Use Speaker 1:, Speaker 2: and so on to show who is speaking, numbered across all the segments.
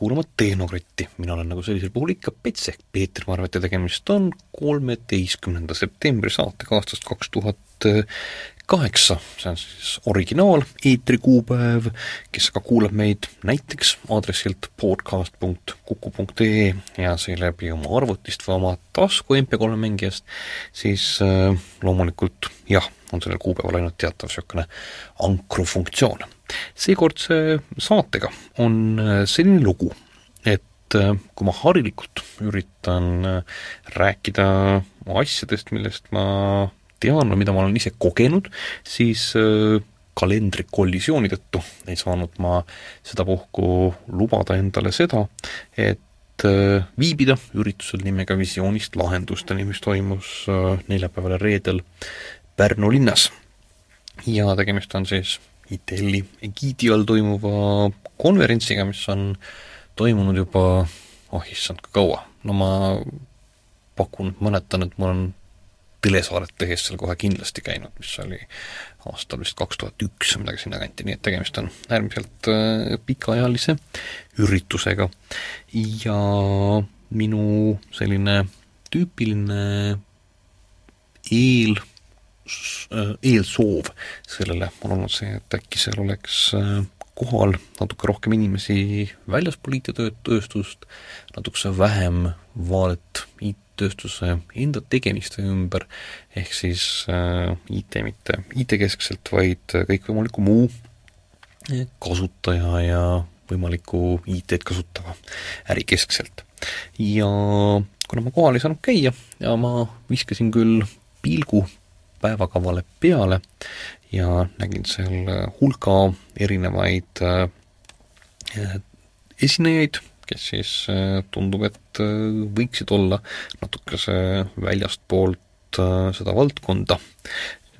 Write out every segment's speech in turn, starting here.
Speaker 1: kuulama Tehnokratti, mina olen nagu sellisel puhul ikka Pets ehk Peeter. Marvet ja tegemist on kolmeteistkümnenda septembri saatega aastast kaks tuhat kaheksa, see on siis originaal eetrikuupäev, kes aga kuulab meid näiteks aadressilt podcast.kuku.ee ja seeläbi oma arvutist või oma tasku MP3 mängijast, siis äh, loomulikult jah, on sellel kuupäeval ainult teatav niisugune ankrufunktsioon. seekordse saatega on äh, selline lugu, et äh, kui ma harilikult üritan äh, rääkida asjadest, millest ma tean või mida ma olen ise kogenud, siis äh, kalendri kollisiooni tõttu ei saanud ma sedapuhku lubada endale seda, et viibida üritusel nimega Visioonist lahendusteni, mis toimus neljapäeval ja reedel Pärnu linnas. ja tegemist on siis ITL-i egiidi all toimuva konverentsiga, mis on toimunud juba oh issand, kui kaua. no ma pakun, mäletan, et mul on telesaadet tehes seal kohe kindlasti käinud, mis oli aastal vist kaks tuhat üks või midagi sinnakanti, nii et tegemist on äärmiselt äh, pikaajalise üritusega. ja minu selline tüüpiline eel, eelsoov sellele on olnud see, et äkki seal oleks äh, kohal natuke rohkem inimesi väljaspool IT-tööstust, natukese vähem vaadet IT tööstuse enda tegemiste ümber, ehk siis äh, IT mitte IT-keskselt, vaid kõikvõimaliku muu kasutaja ja võimaliku IT-d kasutava ärikeskselt. ja kuna ma kohal ei saanud käia ja ma viskasin küll pilgu päevakavale peale ja nägin seal hulka erinevaid äh, esinejaid, kes siis äh, tundub, et äh, võiksid olla natukese väljastpoolt äh, seda valdkonda,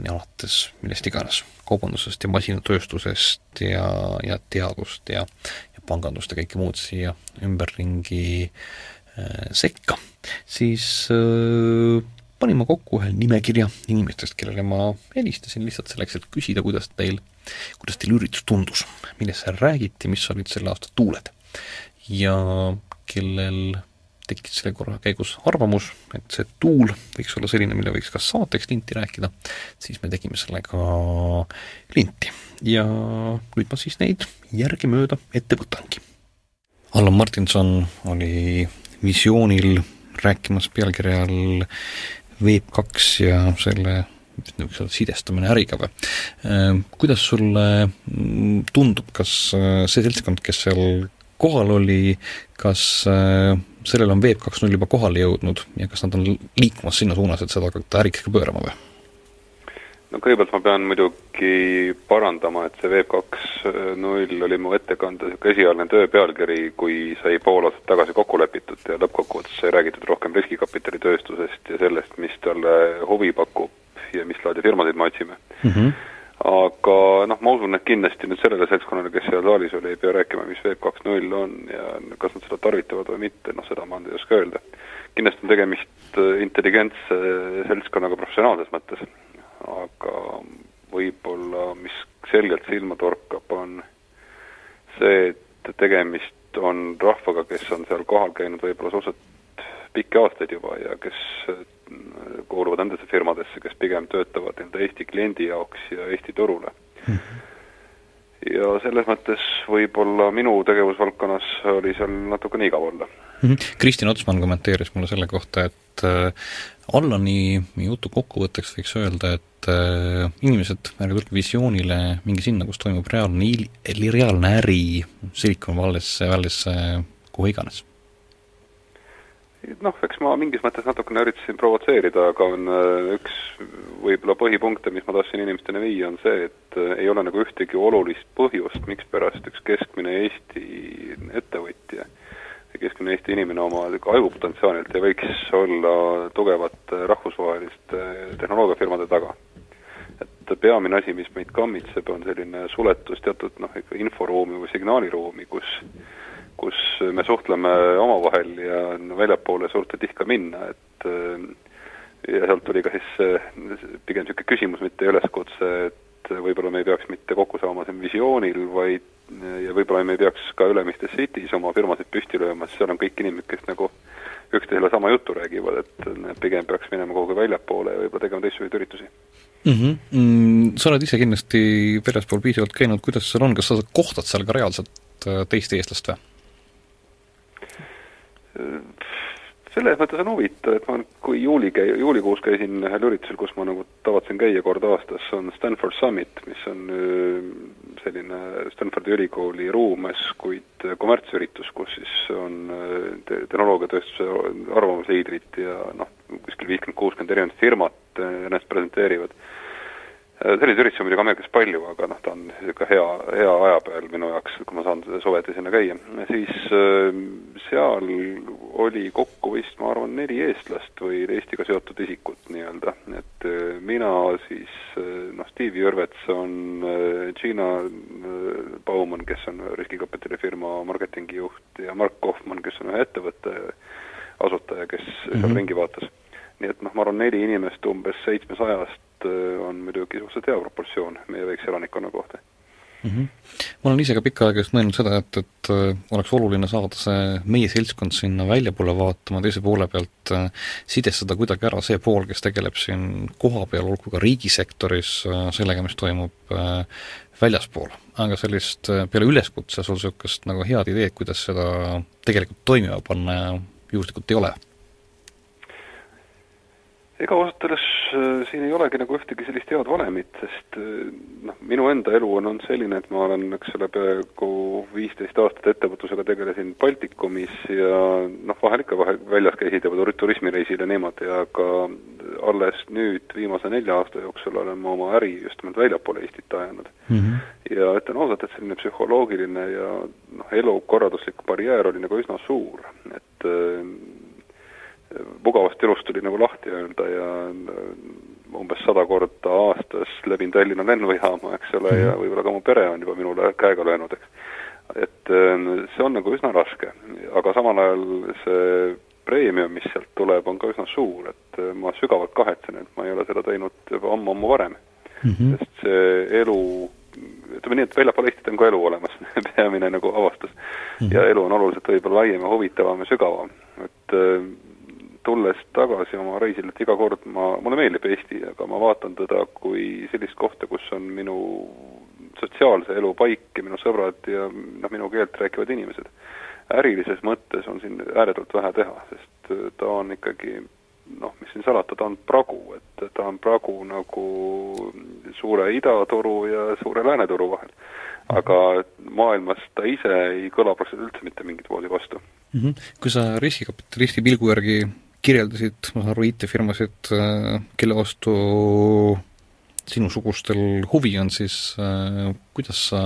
Speaker 1: alates millest iganes, kaubandusest ja masinatööstusest ja, ja teadust ja, ja pangandust ja kõike muud siia ümberringi äh, sekka, siis äh, panin ma kokku ühe nimekirja inimestest, kellele ma helistasin lihtsalt selleks, et küsida, kuidas teil, kuidas teil üritus tundus, millest seal räägiti, mis olid selle aasta tuuled ja kellel tekkis selle korra käigus arvamus, et see tuul võiks olla selline, mille võiks ka saateks linti rääkida, siis me tegime sellega linti. ja nüüd ma siis neid järgemööda ette võtangi. Allan Martinson oli visioonil rääkimas pealkirja all Veeb kaks ja selle sidestamine äriga või. Kuidas sulle tundub, kas see seltskond, kes seal kohal oli, kas äh, sellel on Web kaks null juba kohale jõudnud ja kas nad on liikumas sinna suunas, et seda hakata äriks ka pöörama või?
Speaker 2: No kõigepealt ma pean muidugi parandama, et see Web kaks null oli mu ettekande niisugune esialgne töö pealkiri, kui sai pool aastat tagasi kokku lepitud ja lõppkokkuvõttes sai räägitud rohkem riskikapitalitööstusest ja sellest, mis talle huvi pakub ja mis laadi firmasid me otsime mm. -hmm aga noh, ma usun, et kindlasti nüüd sellele seltskonnale, kes seal saalis oli, ei pea rääkima, mis Web kaks null on ja kas nad seda tarvitavad või mitte, noh seda ma ei oska öelda. kindlasti on tegemist äh, intelligentse seltskonnaga professionaalses mõttes, aga võib-olla mis selgelt silma torkab, on see, et tegemist on rahvaga, kes on seal kohal käinud võib-olla suhteliselt pikki aastaid juba ja kes kuuluvad nendesse firmadesse, kes pigem töötavad nii-öelda Eesti kliendi jaoks ja Eesti turule mm. -hmm. ja selles mõttes võib-olla minu tegevusvaldkonnas oli seal natukene igav olla
Speaker 1: mm. -hmm. Kristin Otsman kommenteeris mulle selle kohta, et äh, Allani jutu kokkuvõtteks võiks öelda, et äh, inimesed, ärge tulge visioonile, minge sinna, kus toimub reaalne, reaalne äri Silicon Valley'sse, Valley'sse, kuhu iganes.
Speaker 2: Noh, eks ma mingis mõttes natukene üritasin provotseerida, aga on äh, üks võib-olla põhipunkte, mis ma tahtsin inimesteni viia, on see, et äh, ei ole nagu ühtegi olulist põhjust, mikspärast üks keskmine Eesti ettevõtja keskmine Eesti inimene oma ajupotentsiaalilt ei võiks olla tugevate rahvusvaheliste tehnoloogiafirmade taga. et peamine asi, mis meid kammitseb, on selline suletus teatud noh, ikka inforuumi või signaaliruumi, kus kus me suhtleme omavahel ja no väljapoole suurt ei tihka minna, et äh, ja sealt tuli ka siis pigem niisugune küsimus, mitte üleskutse, et võib-olla me ei peaks mitte kokku saama siin visioonil, vaid ja võib-olla me ei peaks ka Ülemiste City's oma firmasid püsti lööma, sest seal on kõik inimesed, kes nagu üksteisele sama juttu räägivad, et pigem peaks minema kuhugi väljapoole ja võib-olla tegema teistsuguseid üritusi
Speaker 1: mm. -hmm. Mm, sa oled ise kindlasti väljaspool piisavalt käinud, kuidas seal on, kas sa kohtad seal ka reaalselt äh, teist eestlast või?
Speaker 2: Selles mõttes on huvitav, et ma kui juuli käi-, juulikuus käisin ühel üritusel, kus ma nagu tavatsen käia kord aastas, on Stanford Summit, mis on selline Stanfordi ülikooli ruumes, kuid kommertsüritus, kus siis on te-, tehnoloogiatööstuse arvamusliidrid ja noh, kuskil viiskümmend, kuuskümmend erinevat firmat ennast presenteerivad. Äh, selliseid üritusi on muidugi Ameerikas palju, aga noh, ta on niisugune hea, hea aja peal minu jaoks, kui ma saan suveti sinna käia. siis äh, seal oli kokku vist, ma arvan, neli eestlast või Eestiga seotud isikut nii-öelda, et äh, mina siis noh, Steve Jürvetson, Gina Baumann, kes on riskikapitalifirma marketingijuht ja Mark Kohman, kes on ühe ettevõtte asutaja, kes mm -hmm. seal ringi vaatas. nii et noh, ma arvan, neli inimest umbes seitsmesajast Äh, on muidugi suhteliselt hea proportsioon meie väikse elanikkonna kohta
Speaker 1: mm. -hmm. ma olen ise ka pikka aega just mõelnud seda, et, et äh, oleks oluline saada see meie seltskond sinna väljapoole vaatama, teise poole pealt äh, sidestada kuidagi ära see pool, kes tegeleb siin kohapeal, olgu ka riigisektoris, sellega, mis toimub väljaspool. aga sellist, peale üleskutse sul niisugust nagu head ideed, kuidas seda tegelikult toimima panna, juhuslikult ei ole
Speaker 2: ega ausalt öeldes äh, siin ei olegi nagu ühtegi sellist head valemit, sest äh, noh, minu enda elu on olnud selline, et ma olen, eks ole, peaaegu viisteist aastat ettevõtlusega tegelesin Baltikumis ja noh, vahel ikka vahe, väljas käisid ja turismireisil ja niimoodi, aga alles nüüd viimase nelja aasta jooksul olen ma oma äri just nimelt väljapoole Eestit ajanud mm. -hmm. ja ütlen ausalt, et selline psühholoogiline ja noh, elukorralduslik barjäär oli nagu üsna suur, et äh, mugavast elust tuli nagu lahti öelda ja äh, umbes sada korda aastas läbin Tallinna lennujaama, eks ole, ja mhm. võib-olla ka mu pere on juba minule käega löönud, eks. et äh, see on nagu üsna raske, aga samal ajal see preemium, mis sealt tuleb, on ka üsna suur, et äh, ma sügavalt kahetsen, et ma ei ole seda teinud juba ammu-ammu varem mm. -hmm. sest see elu, ütleme nii, et väljapool Eestit on ka elu olemas peamine nagu avastus mm. -hmm. ja elu on oluliselt võib-olla laiem ja huvitavam ja sügavam, et tulles tagasi oma reisilt iga kord ma, mulle meeldib Eesti, aga ma vaatan teda kui sellist kohta, kus on minu sotsiaalse elu paik ja minu sõbrad ja noh, minu keelt rääkivad inimesed. ärilises mõttes on siin ääretult vähe teha, sest ta on ikkagi noh, mis siin salata, ta on pragu, et ta on pragu nagu suure idatoru ja suure läänetoru vahel. aga maailmas ta ise ei kõla praktiliselt üldse mitte mingit moodi vastu
Speaker 1: mm. -hmm. Kui sa riskikapitalisti pilgu järgi kirjeldasid, ma saan aru, IT-firmasid, äh, kelle vastu sinusugustel huvi on, siis äh, kuidas sa,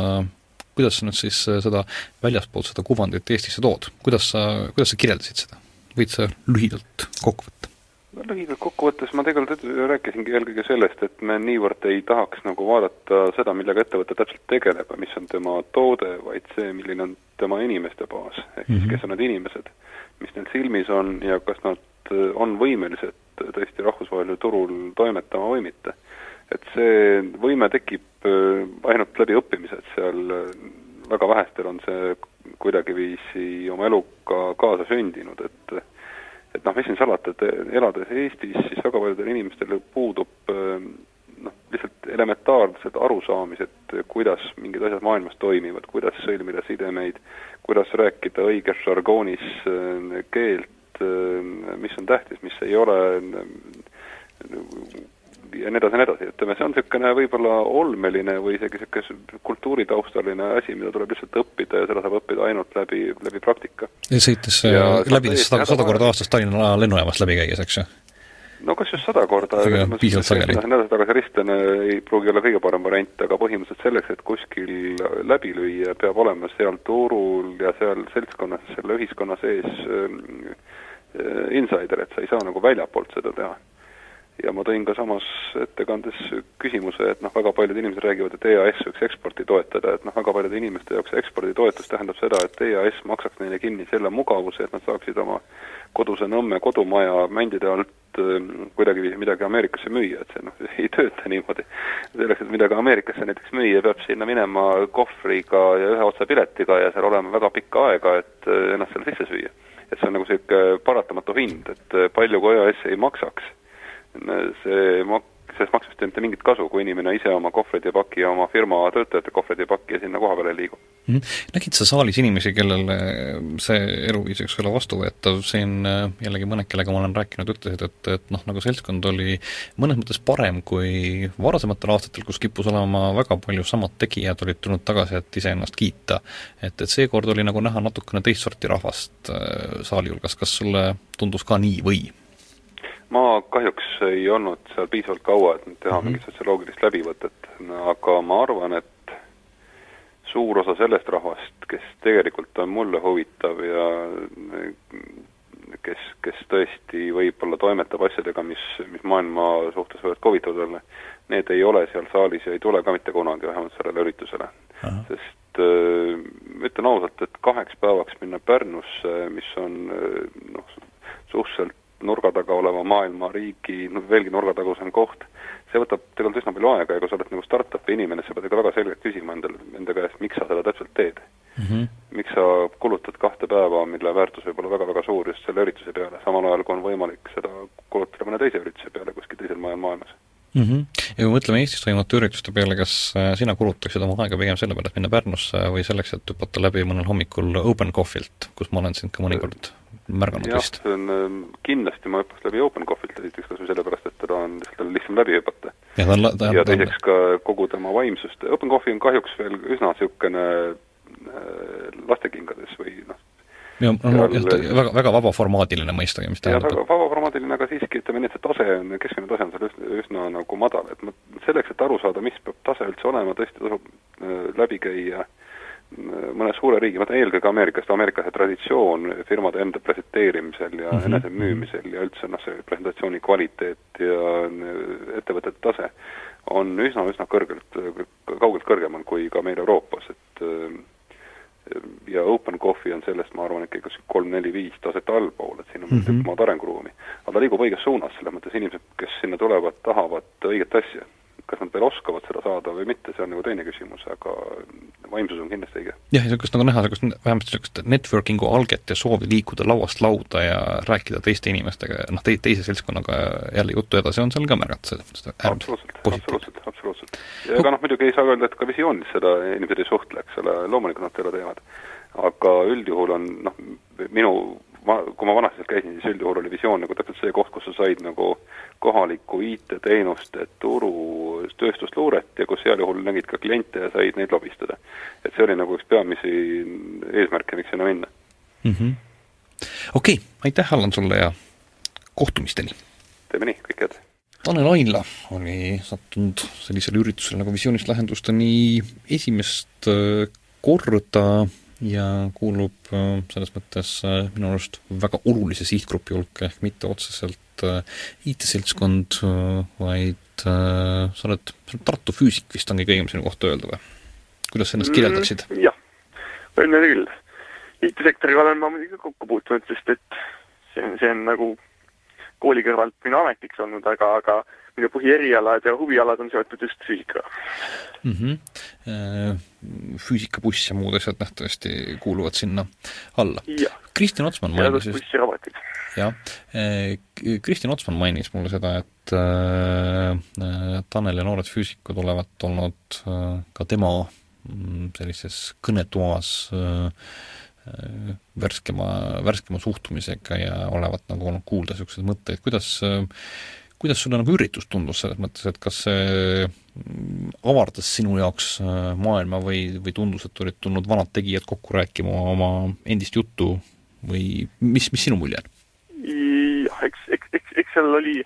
Speaker 1: kuidas sa nüüd siis äh, seda väljaspoolt seda kuvandit Eestisse tood, kuidas sa, kuidas sa kirjeldasid seda? võid sa lühidalt kokku võtta?
Speaker 2: no lühidalt kokkuvõttes ma tegelikult rääkisingi eelkõige sellest, et me niivõrd ei tahaks nagu vaadata seda, millega ettevõte täpselt tegeleb ja mis on tema toode, vaid see, milline on tema inimeste baas, ehk siis mm -hmm. kes on need inimesed, mis neil silmis on ja kas nad on võimelised tõesti rahvusvahelisel turul toimetama või mitte. et see võime tekib äh, ainult läbi õppimise, et seal äh, väga vähestel on see kuidagiviisi oma eluga kaasa sündinud, et et noh, mis siin salata, et elades Eestis, siis väga paljudel inimestel puudub noh, lihtsalt elementaarsed arusaamised, kuidas mingid asjad maailmas toimivad, kuidas sõlmida sidemeid, kuidas rääkida õiges žargoonis keelt, Äh, mis on tähtis, mis ei ole ja nii edasi ja nii edasi, ütleme, see on niisugune võib-olla olmeline või isegi niisugune kultuuritaustaline asi, mida tuleb lihtsalt õppida ja seda saab õppida ainult läbi, läbi praktika.
Speaker 1: sõites ja läbides sada, sada korda aastas Tallinna lennujaamast läbi käies, eks ju?
Speaker 2: no kas just sada korda,
Speaker 1: piisavalt sageli.
Speaker 2: edasi-tagasi ristlane ei pruugi olla kõige parem variant, aga põhimõtteliselt selleks, et kuskil läbi lüüa, peab olema seal turul ja seal seltskonnas, selle ühiskonna sees äh, Äh, insider, et sa ei saa nagu väljapoolt seda teha. ja ma tõin ka samas ettekandes küsimuse, et noh, väga paljud inimesed räägivad, et EAS võiks eksporti toetada, et noh, väga paljude inimeste jaoks eksporditoetus tähendab seda, et EAS maksaks neile kinni selle mugavuse, et nad saaksid oma koduse Nõmme kodumaja mändide alt ähm, kuidagiviisi midagi Ameerikasse müüa, et see noh, ei tööta niimoodi. selleks, et midagi Ameerikasse näiteks müüa, peab sinna minema kohvriga ja ühe otsa piletiga ja seal olema väga pikka aega, et äh, ennast sinna sisse süüa. Et see on nagu niisugune paratamatu hind, et äh, palju kui EAS ei maksaks, see mak-, sellest maksust ei ole mitte mingit kasu, kui inimene ise oma kohvreid ei paki ja oma firma töötajate kohvreid ei paki ja sinna koha peale ei liigu
Speaker 1: mm. nägid sa saalis inimesi, kellele see eluviis võiks olla vastuvõetav, siin äh, jällegi mõned, kellega ma olen rääkinud, ütlesid, et, et noh, nagu seltskond oli mõnes mõttes parem kui varasematel aastatel, kus kippus olema väga palju samad tegijad, olid tulnud tagasi, et iseennast kiita. et, et seekord oli nagu näha natukene teist sorti rahvast äh, saali hulgas, kas sulle tundus ka nii või?
Speaker 2: Ma kahjuks ei olnud seal piisavalt kaua, et nüüd teha mm -hmm. mingit sotsioloogilist läbivõtet, aga ma arvan, et suur osa sellest rahvast, kes tegelikult on mulle huvitav ja kes, kes tõesti võib-olla toimetab asjadega, mis, mis maailma suhtes võivad huvitavad olla, need ei ole seal saalis ja ei tule ka mitte kunagi, vähemalt sellele üritusele. sest äh, ütlen ausalt, et kaheks päevaks minna Pärnusse, mis on äh, noh, suhteliselt nurga taga oleva maailma riigi no veelgi nurgatagusem koht, see võtab tegelikult üsna palju aega ja kui sa oled nagu startup'i inimene, sa pead ikka väga selgelt küsima endale, enda käest, miks sa seda täpselt teed mm. -hmm. miks sa kulutad kahte päeva, mille väärtus võib olla väga-väga suur just selle ürituse peale, samal ajal kui on võimalik seda kulutada mõne teise ürituse peale kuskil teisel mujal maailmas
Speaker 1: mm. -hmm. ja kui mõtleme Eestis toimuvate ürituste peale, kas äh, sina kulutaksid oma aega pigem selle peale, et minna Pärnusse või selleks, et hüpata läbi mõnel hommikul Open Coffee'ilt, kus ma olen sind ka mõnikord märganud
Speaker 2: jah,
Speaker 1: vist?
Speaker 2: ähm, kindlasti ma hüppaks läbi Open Coffee'ilt, esiteks kas või sellepärast, et teda on lihtsalt lihtsam läbi hüpata.
Speaker 1: ja, ta on, ta,
Speaker 2: ja teiseks ka kogu tema vaimsust, Open Coffee on kahjuks veel üsna niisugune äh, lastekingades või noh,
Speaker 1: ja no, jah, väga, väga vabaformaadiline mõistagi, mis tähendab
Speaker 2: väga vabaformaadiline, aga siiski ütleme nii, et see tase on, keskmine tase on seal üsna, üsna nagu madal, et ma selleks, et aru saada, mis peab tase üldse olema, tõesti tasub äh, läbi käia äh, mõne suure riigi, ütlen eelkõige Ameerikast, Ameerika see traditsioon firmade enda presenteerimisel ja mm -hmm. enesemüümisel ja üldse noh, see presentatsiooni kvaliteet ja ettevõtete tase on üsna-üsna kõrgelt, kaugelt kõrgemal kui ka meil Euroopas, et ja Open Coffee on sellest, ma arvan, ikkagi kas kolm-neli-viis taset allpool, et siin on mm -hmm. tükk maad arenguruumi. aga ta liigub õiges suunas, selles mõttes inimesed, kes sinna tulevad, tahavad õiget asja kas nad veel oskavad seda saada või mitte, see on nagu teine küsimus, aga vaimsus on kindlasti õige.
Speaker 1: jah, ja niisugust nagu näha, niisugust vähemasti niisugust networking'u alget ja soovi liikuda lauast lauda ja rääkida teiste inimestega, noh, tei-, teise seltskonnaga jälle juttu edasi, on seal ka märgata, selles mõttes
Speaker 2: absoluutselt, absoluutselt, absoluutselt. ja ega noh, muidugi ei saa öelda, et ka visioonis seda inimesed ei suhtle, eks ole, loomulikult nad seda teevad. aga üldjuhul on noh, minu ma, kui ma vanasti käisin, siis üldjuhul oli visioon nagu täpselt see koht, kus sa said nagu kohalikku IT-teenuste turu tööstusluuret ja kus heal juhul nägid ka kliente ja said neid lobistada. et see oli nagu üks peamisi eesmärke, miks sinna minna
Speaker 1: mm -hmm.. okei okay,, aitäh, Allan, sulle ja kohtumisteni!
Speaker 2: teeme nii, kõike head!
Speaker 1: Tanel Ainla oli sattunud sellisele üritusele nagu Visioonist lähendusteni esimest äh, korda ja kuulub äh, selles mõttes äh, minu arust väga olulise sihtgrupi hulka, ehk mitte otseselt IT-seltskond, vaid sa oled, sa oled Tartu füüsik vist ongi kõigem sinu kohta öelda või? kuidas sa ennast mm, kirjeldaksid
Speaker 3: mm,? jah, õnne küll. IT-sektoriga olen ma muidugi kokku puutunud, sest et see on, see on nagu kooli kõrvalt minu ametiks olnud, aga, aga minu põhierialad ja huvialad on seotud just füüsikaga
Speaker 1: mm. -hmm. Füüsikabuss ja muud asjad nähtavasti kuuluvad sinna alla. Kristjan Otsman mainis just jah, äh, Kristjan Otsman mainis mulle seda, et äh, Tanel ja noored füüsikud olevat olnud ka tema mm, sellises kõnetoas värskema, värskema suhtumisega ja olevat nagu olnud kuulda niisuguseid mõtteid, kuidas kuidas sulle nagu üritus tundus selles mõttes, et kas see mm, avardas sinu jaoks maailma või, või tundus, et olid tulnud vanad tegijad kokku rääkima oma endist juttu või mis, mis sinu mulje on?
Speaker 3: Jah, eks, eks, eks, eks seal oli,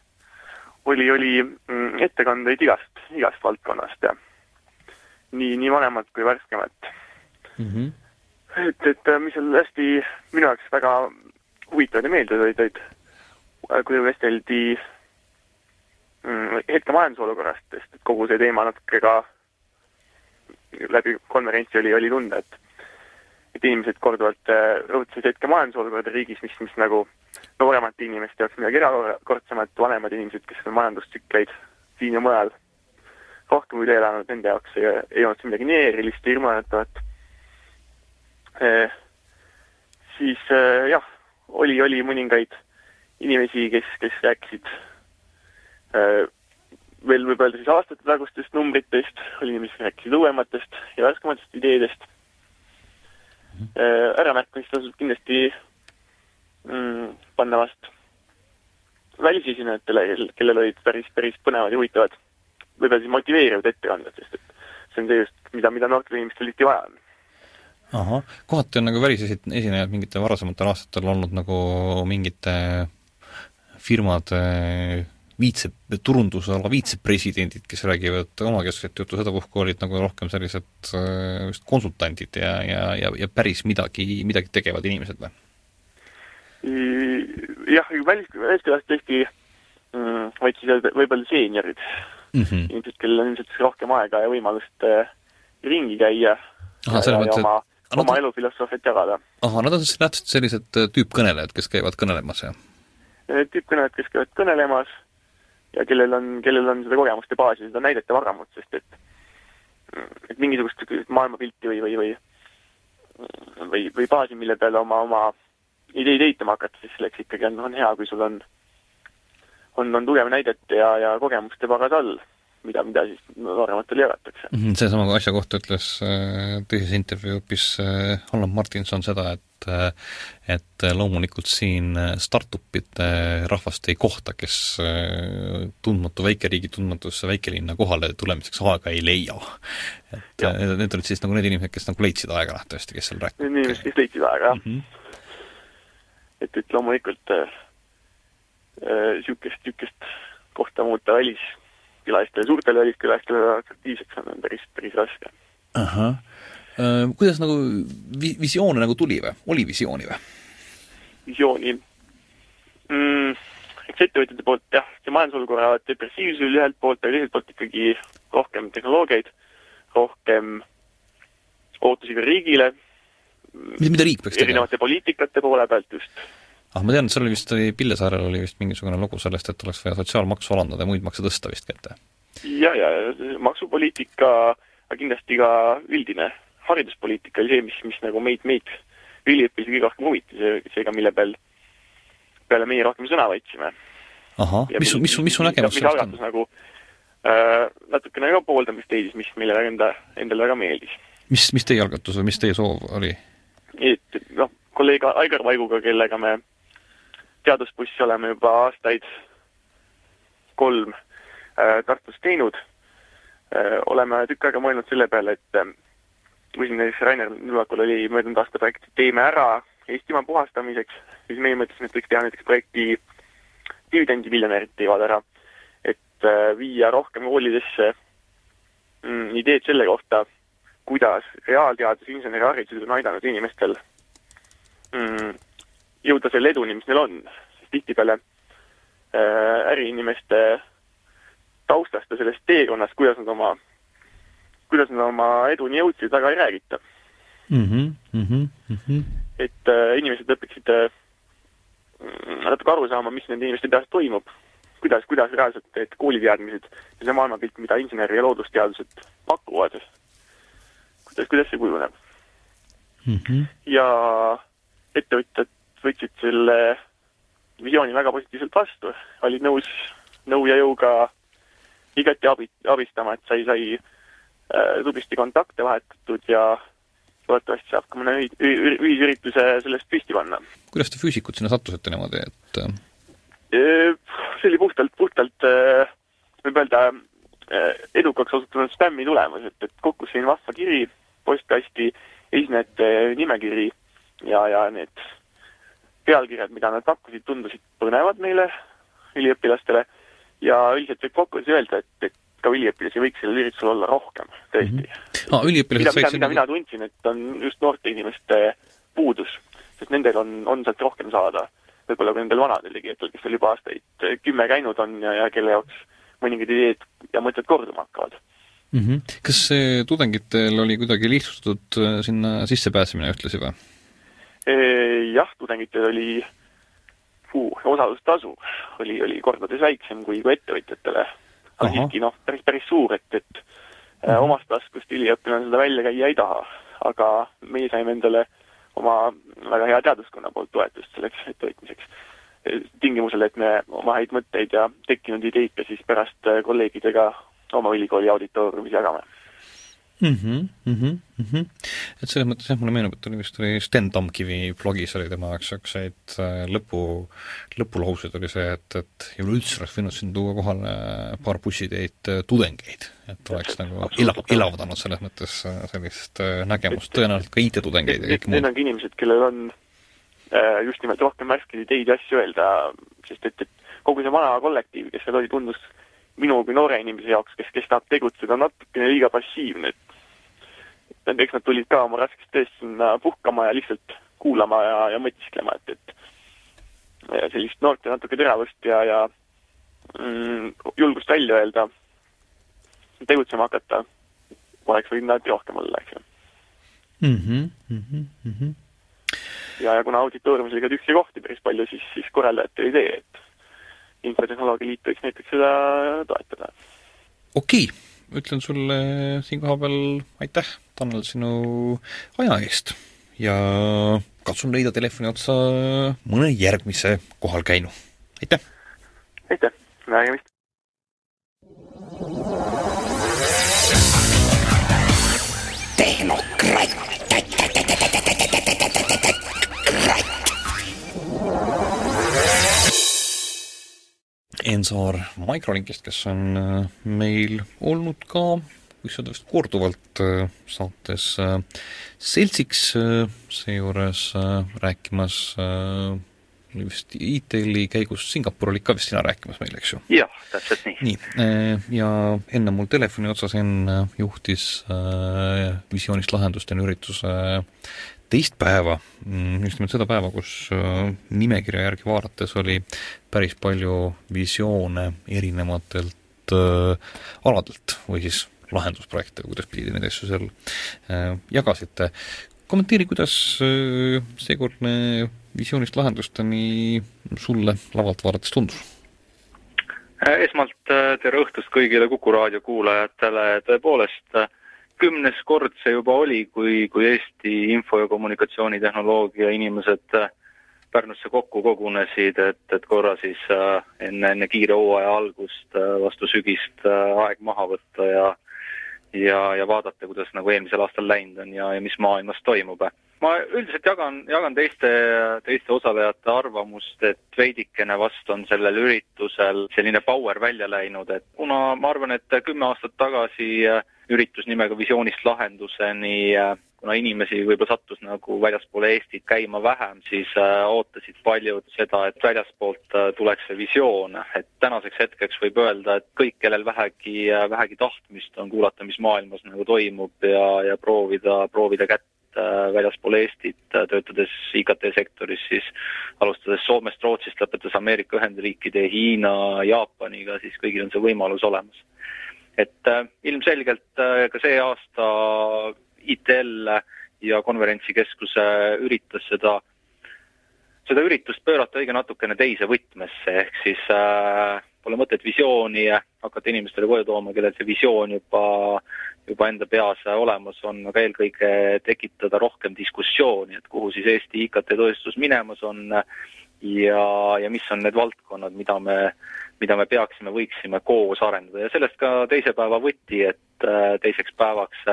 Speaker 3: oli, oli mm, ettekandeid igast, igast valdkonnast ja nii, nii vanemad kui värskemad mm. -hmm. et, et mis seal hästi minu jaoks väga huvitavad ja meeldivad olid, olid kui vesteldi Mm, hetke majandusolukorrast, sest et kogu see teema natuke ka läbi konverentsi oli, oli tunda, et et inimesed korduvalt äh, rõhutasid hetke majandusolukorda riigis, mis, mis nagu nooremate inimeste jaoks midagi erakordsemat, vanemad inimesed, kes on majandustsükleid siin ja mujal rohkem üle elanud, nende jaoks ei, ei olnud see midagi nii erilist ja hirmuäratavat eh,. siis eh, jah, oli, oli mõningaid inimesi, kes, kes rääkisid eh, veel võib öelda siis aastate tagustest numbritest, oli inimesi, kes rääkisid uuematest ja värskematest ideedest eh,. äramärkamist tasub kindlasti panna vast välisesinejatele, kellel olid päris, päris põnevad ja huvitavad võib-olla siis motiveerivad ettekanded, sest et see on see just, mida, mida noortel inimestel tihti vaja on.
Speaker 1: ahah, kohati on nagu välisesinejad mingitel varasematel aastatel olnud nagu mingite firmade viitse, turundusala viitsepresidendid, kes räägivad omakeskset juttu, sedapuhku olid nagu rohkem sellised äh, just konsultandid ja, ja, ja, ja päris midagi, midagi tegevad inimesed või?
Speaker 3: Jah, välis, väliskülas tõesti mm, vaid siis võib-olla seeniorid mm -hmm. inimesed, kellel on ilmselt rohkem aega ja võimalust äh, ringi käia
Speaker 1: Aha, ja, ja
Speaker 3: oma, oma nad... elufilosoofiat jagada.
Speaker 1: ahah, nad on siis nähtud sellised äh, tüüpkõnelejad, kes käivad kõnelemas, jah?
Speaker 3: Äh, tüüpkõnelejad, kes käivad kõnelemas ja kellel on, kellel on seda kogemuste baasi, seda näidete varamut, sest et et mingisugust maailmapilti või, või, või või, või baasi, mille peale oma, oma ideid ehitama hakata, siis selleks ikkagi on, on hea, kui sul on on, on tugev näidete ja, ja kogemuste pagas all, mida, mida siis noorematele jagatakse.
Speaker 1: Mhm, seesama asja kohta ütles äh, teises intervjuupis äh, Allan Martinson seda, et äh, et loomulikult siin startup'ide rahvast ei kohta, kes tundmatu väikeriigi tundmatusse väikelinna kohale tulemiseks aega ei leia. et ja. need olid siis nagu need inimesed, kes nagu leidsid aega nähtavasti, kes seal rääkisid.
Speaker 3: Inimesed, kes leidsid aega, jah mm. -hmm. Et, et loomulikult niisugust, äh, niisugust kohta muuta väliskülalistele, suurtele väliskülalistele atraktiivseks on, on päris, päris raske.
Speaker 1: ahah, äh, kuidas nagu vi-, visioone nagu tuli või, oli visiooni või?
Speaker 3: visiooni mm,? eks ettevõtjate poolt jah, see majandusolukorra depressiivsus oli ühelt poolt, aga teiselt poolt ikkagi rohkem tehnoloogiaid, rohkem ootusi ka riigile,
Speaker 1: mida riik peaks tegema?
Speaker 3: erinevate poliitikate poole pealt just
Speaker 1: ah, ma tean, et seal oli vist, oli Pillesaarel oli vist mingisugune lugu sellest, et oleks vaja sotsiaalmaksu alandada ja muid makse tõsta vist kätte.
Speaker 3: ja, ja maksupoliitika, aga kindlasti ka üldine hariduspoliitika oli see, mis, mis nagu meid, meid üliõpilasi kõige rohkem huvitas, seega mille peal, peale meie rohkem sõna võtsime.
Speaker 1: ahah, mis mis su, mis su nägemus
Speaker 3: sellest on? nagu äh, natukene ka pooldamist leidis, mis meile enda, endale väga meeldis.
Speaker 1: mis, mis teie algatus või mis teie soov oli?
Speaker 3: Et noh, kolleeg Aigar Vaiguga, kellega me teadusbussi oleme juba aastaid kolm äh, Tartus teinud äh,. oleme tükk aega mõelnud selle peale, et äh, kui siin näiteks Rainer Nurvakul oli möödunud aasta projekt Teeme ära Eestimaa puhastamiseks, siis meie mõtlesime, et võiks teha näiteks projekti dividendimiljonärid teevad ära, et äh, viia rohkem koolidesse mm, ideed selle kohta, kuidas reaalteadus, inseneriharidus on aidanud inimestel mm, jõuda selle eduni, mis neil on, sest tihtipeale äh, äriinimeste taustast ja sellest teekonnast, kuidas nad oma, kuidas nad oma eduni jõudsid, väga ei räägita
Speaker 1: mm. -hmm, mm -hmm.
Speaker 3: et äh, inimesed õpiksid äh, natuke aru saama, mis nende inimeste peas toimub, kuidas, kuidas reaalselt need kooliteadmised ja see maailmapilt, mida insener- ja loodusteadused pakuvad, kuidas, kuidas see kujuneb mm. -hmm. ja ettevõtjad võtsid selle visiooni väga positiivselt vastu, olid nõus nõu ja jõuga igati abi, abistama, et sai, sai äh, tublisti kontakte vahetatud ja loodetavasti saab ka mõne ühisürituse sellest püsti panna.
Speaker 1: kuidas te füüsikud sinna sattusite niimoodi, et äh?
Speaker 3: see oli puhtalt, puhtalt äh, võib öelda äh, edukaks osutunud spämmi tulemus, et, et kukkus siin vahva kiri postkasti, esinejate nimekiri ja, ja need pealkirjad, mida nad pakkusid, tundusid põnevad meile, üliõpilastele, ja üldiselt võib kokkuvõttes öelda, et, et ka üliõpilasi võiks sellel üritusel olla rohkem, tõesti mm.
Speaker 1: -hmm. Ah,
Speaker 3: mida, mida, mida mina tundsin, et on just noorte inimeste puudus, sest nendel on, on sealt rohkem saada. võib-olla kui nendel vanadel tegijatel, kes seal juba aastaid kümme käinud on ja, ja kelle jaoks mõningad ideed ja mõtted korduma hakkavad.
Speaker 1: mm. -hmm. kas tudengitel oli kuidagi lihtsustatud äh, sinna sissepääsemine ühtlasi või?
Speaker 3: jah, tudengitel oli puu, osalustasu oli, oli kordades väiksem kui, kui ettevõtjatele. aga siiski noh, päris, päris suur, et, et mm -hmm. omast taskust üliõpilane seda välja käia ei taha. aga meie saime endale oma väga hea teaduskonna poolt toetust selleks ettevõtmiseks. Tingimusel, et me oma häid mõtteid ja tekkinud ideid ka siis pärast kolleegidega oma ülikooli auditooriumis jagame
Speaker 1: mm. -hmm, mm -hmm, mm -hmm. et selles mõttes jah, mulle meenub, et oli vist oli Sten Tamkivi blogis oli tema jaoks niisuguseid äh, lõpu, lõpulaused oli see, et, et ja üleüldse oleks võinud siin tuua kohale paar bussitäit äh, tudengeid, et oleks nagu ela-, elavdanud selles mõttes äh, sellist nägemust, tõenäoliselt ka IT-tudengeid ja kõike
Speaker 3: muud. Need ongi inimesed, kellel on just nimelt rohkem värskeid ideid ja asju öelda, sest et, et kogu see vana kollektiiv, kes seal oli, tundus minu kui noore inimese jaoks, kes, kes tahab tegutseda, natukene liiga passiivne, et et eks nad tulid ka oma raskest tööst sinna puhkama ja lihtsalt kuulama ja, ja mõtisklema, et, et ja sellist noorte natuke teravust ja, ja mm, julgust välja öelda, tegutsema hakata, oleks võinud alati rohkem olla, eks ju
Speaker 1: mm. -hmm, mm -hmm.
Speaker 3: Ja, ja kuna auditooriumis oli ka tühje kohti päris palju, siis, siis korraldajatel oli idee, et Infotehnoloogia Liit võiks näiteks seda toetada.
Speaker 1: okei okay ütlen sulle siin kohapeal aitäh, Tanel, sinu aja eest ja katsun leida telefoni otsa mõne järgmise kohalkäinu. aitäh!
Speaker 3: aitäh, nägemist!
Speaker 1: Ensaar Microlinkist, kes on äh, meil olnud ka, võiks öelda vist korduvalt äh, saates äh, seltsiks, seejuures rääkimas vist ITL-i käigus Singapur olid ka vist sina rääkimas meile, eks ju?
Speaker 4: jah, täpselt nii.
Speaker 1: nii, ja enne mul telefoni otsas Enn juhtis visioonist lahendusteni ürituse teist päeva, mm, just nimelt seda päeva, kus äh, nimekirja järgi vaadates oli päris palju visioone erinevatelt äh, aladelt või siis lahendusprojekte, kuidas pidi neid asju seal äh, jagasite. kommenteeri, kuidas seekordne visioonist lahendusteni sulle lavalt vaadates tundus?
Speaker 4: Esmalt tere õhtust kõigile Kuku raadio kuulajatele, tõepoolest kümnes kord see juba oli, kui, kui Eesti info- ja kommunikatsioonitehnoloogia inimesed äh, Pärnusse kokku kogunesid, et, et korra siis äh, enne, enne kiire hooaja algust äh, vastu sügist aeg maha võtta ja ja, ja vaadata, kuidas nagu eelmisel aastal läinud on ja, ja mis maailmas toimub. ma üldiselt jagan, jagan teiste, teiste osalejate arvamust, et veidikene vast on sellel üritusel selline power välja läinud, et kuna ma arvan, et kümme aastat tagasi äh, üritus nimega Visioonist lahenduseni, kuna inimesi võib-olla sattus nagu väljaspool Eestit käima vähem, siis äh, ootasid paljud seda, et väljaspoolt äh, tuleks see visioon, et tänaseks hetkeks võib öelda, et kõik, kellel vähegi, äh, vähegi tahtmist on kuulata, mis maailmas nagu toimub ja, ja proovida, proovida kätt väljaspool Eestit, töötades IKT-sektoris, siis alustades Soomest, Rootsist, lõpetades Ameerika Ühendriikide, Hiina, Jaapaniga, siis kõigil on see võimalus olemas et äh, ilmselgelt äh, ka see aasta ITL ja konverentsikeskuse üritas seda, seda üritust pöörata õige natukene teise võtmesse, ehk siis äh, pole mõtet visiooni hakata inimestele koju tooma, kellel see visioon juba, juba enda peas olemas on, aga eelkõige tekitada rohkem diskussiooni, et kuhu siis Eesti IKT-tööstus minemas on ja, ja mis on need valdkonnad, mida me mida me peaksime, võiksime koos arendada. Ja sellest ka teise päeva võti, et äh, teiseks päevaks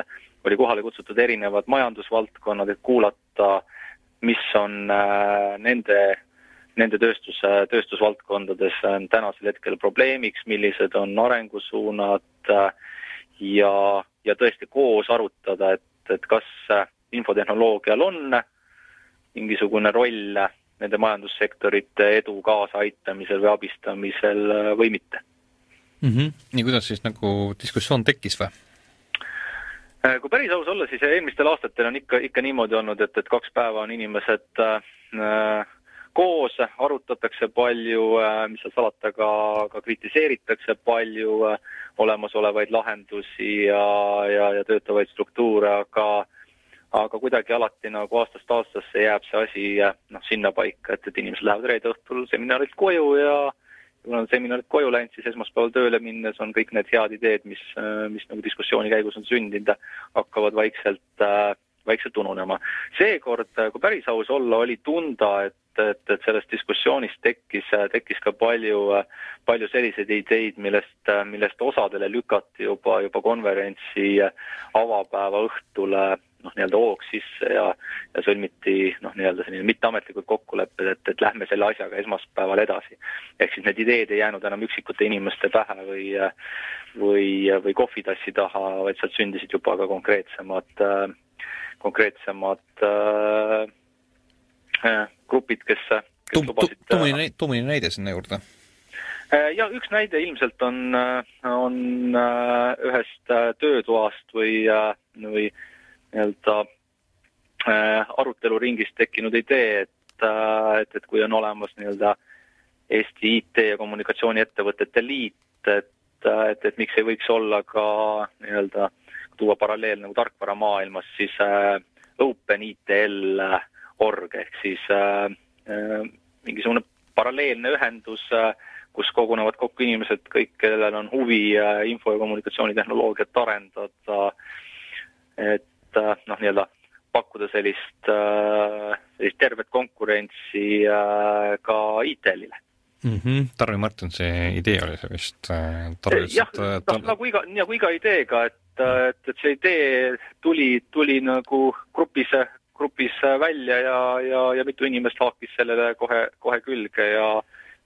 Speaker 4: oli kohale kutsutud erinevad majandusvaldkonnad, et kuulata, mis on äh, nende, nende tööstus, tööstusvaldkondades tänasel hetkel probleemiks, millised on arengusuunad äh, ja, ja tõesti koos arutada, et, et kas infotehnoloogial on mingisugune roll nende majandussektorite edu kaasaaitamisel või abistamisel äh, või mitte
Speaker 1: mm. -hmm. ja kuidas siis nagu diskussioon tekkis või?
Speaker 4: Äh, kui päris aus olla, siis eelmistel aastatel on ikka, ikka niimoodi olnud, et, et kaks päeva on inimesed äh, koos, arutatakse palju, mis seal salata, ka, ka kritiseeritakse palju olemasolevaid lahendusi ja, ja, ja töötavaid struktuure, aga aga kuidagi alati nagu aastast aastasse jääb see asi noh, sinnapaika, et, et inimesed lähevad reede õhtul seminarilt koju ja kui nad on seminarilt koju läinud, siis esmaspäeval tööle minnes on kõik need head ideed, mis, mis nagu diskussiooni käigus on sündinud, hakkavad vaikselt vaikselt ununema. seekord, kui päris aus olla, oli tunda, et, et, et sellest diskussioonist tekkis, tekkis ka palju, palju selliseid ideid, millest, millest osadele lükati juba, juba konverentsi avapäeva õhtule noh, nii-öelda hoogs sisse ja, ja sõlmiti noh, nii-öelda selline mitteametlikud kokkulepped, et, et lähme selle asjaga esmaspäeval edasi. ehk siis need ideed ei jäänud enam üksikute inimeste pähe või või, või kohvitassi taha, vaid sealt sündisid juba ka konkreetsemad äh, konkreetsemad äh, äh, grupid, kes, kes
Speaker 1: Tum, lubasid too mõni, too mõni näide sinna juurde
Speaker 4: äh, ja üks näide ilmselt on, on ühest töötoast või, või nii-öelda aruteluringist tekkinud idee, et, et, et kui on olemas nii-öelda Eesti IT- ja kommunikatsiooniettevõtete liit, et, et, et miks ei võiks olla ka nii-öelda äh, tuua paralleel nagu tarkvaramaailmas, siis äh, OpenITL org ehk siis äh, äh, mingisugune paralleelne ühendus äh,, kus kogunevad kokku inimesed, kõik, kellel on huvi äh, info- ja kommunikatsioonitehnoloogiat arendada, et äh, noh, nii-öelda pakkuda sellist äh,, sellist tervet konkurentsi äh, ka ITL-ile
Speaker 1: mm. -hmm. Tarvi Martensi idee oli see vist äh,?
Speaker 4: jah, noh nagu iga, nagu iga ideega, et et, et see idee tuli, tuli nagu grupis, grupis välja ja, ja, ja mitu inimest haakis sellele kohe, kohe külge ja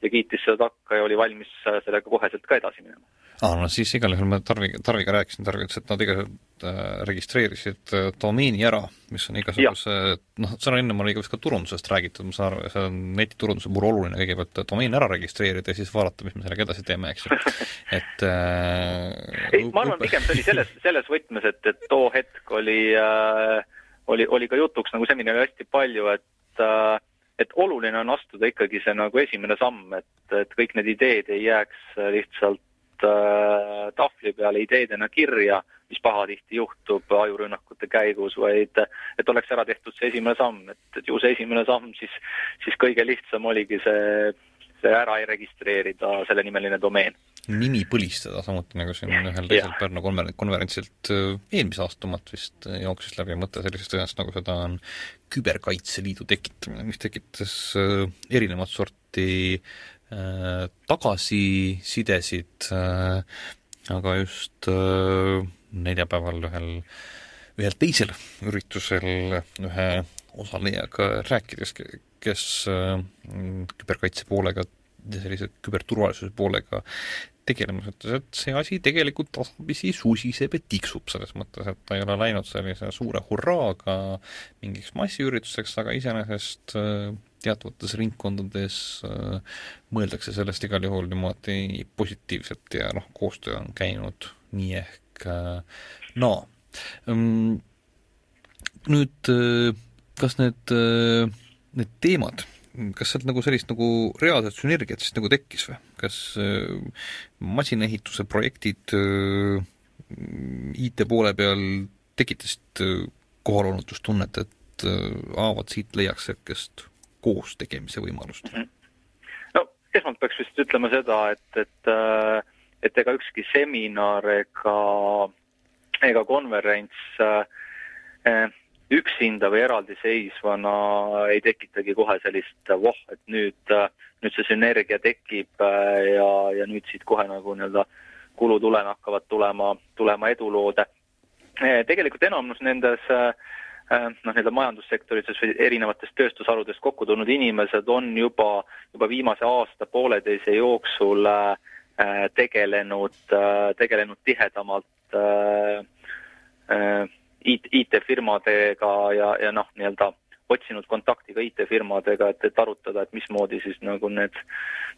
Speaker 4: ja kiitis seda takka ja oli valmis sellega koheselt ka edasi minema.
Speaker 1: Aa, no siis igal juhul ma Tarvi, Tarviga rääkisin, Tarvi ütles, et nad igasugused äh, registreerisid äh, domeeni ära, mis on igasuguse, noh, seal ennem oli vist ka turundusest räägitud, ma saan aru, see on netiturunduse puhul oluline kõigepealt domeen ära registreerida ja siis vaadata, mis me sellega edasi teeme, eks ju. et
Speaker 4: äh, ei, ma arvan, pigem see oli selles, selles võtmes, et, et too hetk oli äh,, oli, oli ka jutuks nagu seminaril hästi palju, et äh, et oluline on astuda ikkagi see nagu esimene samm, et, et kõik need ideed ei jääks lihtsalt äh, tahvli peale ideedena kirja, mis pahatihti juhtub ajurünnakute käigus, vaid et oleks ära tehtud see esimene samm, et, et ju see esimene samm siis, siis kõige lihtsam oligi see, see ära registreerida, sellenimeline domeen
Speaker 1: nimi põlistada, samuti nagu siin ühel teisel Pärnu konver-, konverentsilt eelmise aasta omalt vist äh, jooksis läbi mõte sellisest asjast, nagu seda on küberkaitseliidu tekitamine, mis tekitas erinevat sorti Äh, tagasisidesid, äh, aga just äh, neljapäeval ühel, ühel teisel üritusel ühe osalejaga rääkides, kes küberkaitse poolega sellise küberturvalisuse poolega tegelemas, ütles, et see asi tegelikult tasapisi susiseb ja tiksub, selles mõttes, et ta ei ole läinud sellise suure hurraaga mingiks massiürituseks, aga iseenesest äh, teatavates ringkondades äh, mõeldakse sellest igal juhul niimoodi positiivselt ja noh, koostöö on käinud nii ehk äh, naa. No.. Nüüd kas need, need teemad kas sealt nagu sellist nagu reaalset sünergiat siis nagu tekkis või? kas äh, masinaehituse projektid äh, IT poole peal tekitasid äh, kohalolutustunnet, et äh, aa, vot siit leiaks sellist koos tegemise võimalust mm? -hmm.
Speaker 4: no esmalt peaks vist ütlema seda, et, et äh, et ega ükski seminar ega, ega konverents äh, üksinda või eraldiseisvana ei tekitagi kohe sellist voh, et nüüd, nüüd see sünergia tekib ja, ja nüüd siit kohe nagu nii-öelda kulutulena hakkavad tulema, tulema edulood. Äh, tegelikult enamus nendes äh, noh, nii-öelda majandussektorites või erinevatest tööstusharudest kokku tulnud inimesed on juba, juba viimase aasta-pooleteise jooksul tegelenud, tegelenud tihedamalt IT, IT-firmadega ja, ja noh, nii-öelda otsinud kontakti ka IT-firmadega, et, et arutada, et mismoodi siis nagu need,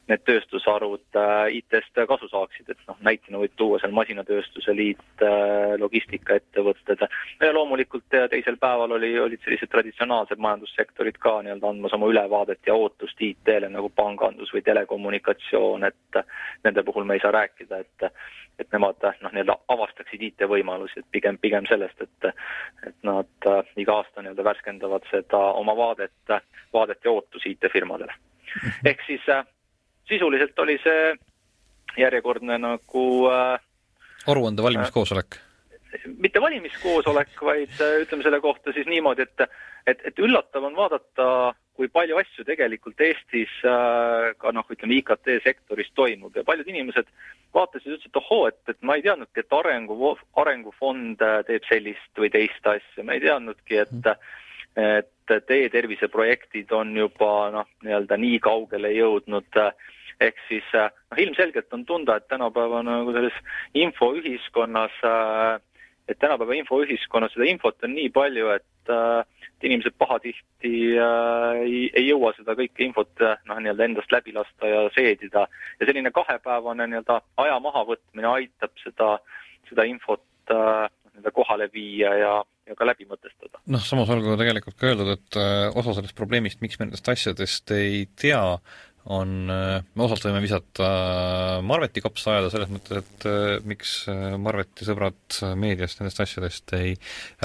Speaker 4: need tööstusharud äh, IT-st kasu saaksid, et noh, näitena võib tuua seal Masinatööstuse Liit äh,, logistikaettevõtted. Ja loomulikult teisel päeval oli, olid sellised traditsionaalsed majandussektorid ka nii-öelda andmas oma ülevaadet ja ootust IT-le nagu pangandus või telekommunikatsioon, et nende puhul me ei saa rääkida, et et nemad noh, nii-öelda avastaksid IT-võimalusi, et pigem, pigem sellest, et et nad äh, iga aasta nii-öelda värskendavad seda oma vaadet, vaadet ja ootusi IT-firmadele. Mhm. ehk siis äh, sisuliselt oli see järjekordne nagu äh,
Speaker 1: aruande valimiskoosolek
Speaker 4: äh,? mitte valimiskoosolek, vaid äh, ütleme selle kohta siis niimoodi, et et, et üllatav on vaadata, kui palju asju tegelikult Eestis äh, ka noh, ütleme IKT sektoris toimub ja paljud inimesed vaatasid ja ütlesid, et ohoo, et, et ma ei teadnudki, et arengu, arengufond äh, teeb sellist või teist asja, ma ei teadnudki, et et e-tervise projektid on juba noh, nii-öelda nii kaugele jõudnud, ehk siis noh, ilmselgelt on tunda, et tänapäeva nagu selles infoühiskonnas, et tänapäeva infoühiskonnas seda infot on nii palju, et et inimesed pahatihti äh, ei, ei jõua seda kõike infot noh, nii-öelda endast läbi lasta ja seedida. ja selline kahepäevane nii-öelda aja mahavõtmine aitab seda, seda infot äh, nii-öelda kohale viia ja, ja ka läbi mõtestada.
Speaker 1: noh, samas olgu tegelikult ka öeldud, et äh, osa sellest probleemist, miks me nendest asjadest ei tea, on, äh, me osalt võime visata Marveti kapsa ajada selles mõttes, et äh, miks äh, Marveti sõbrad meediast nendest asjadest ei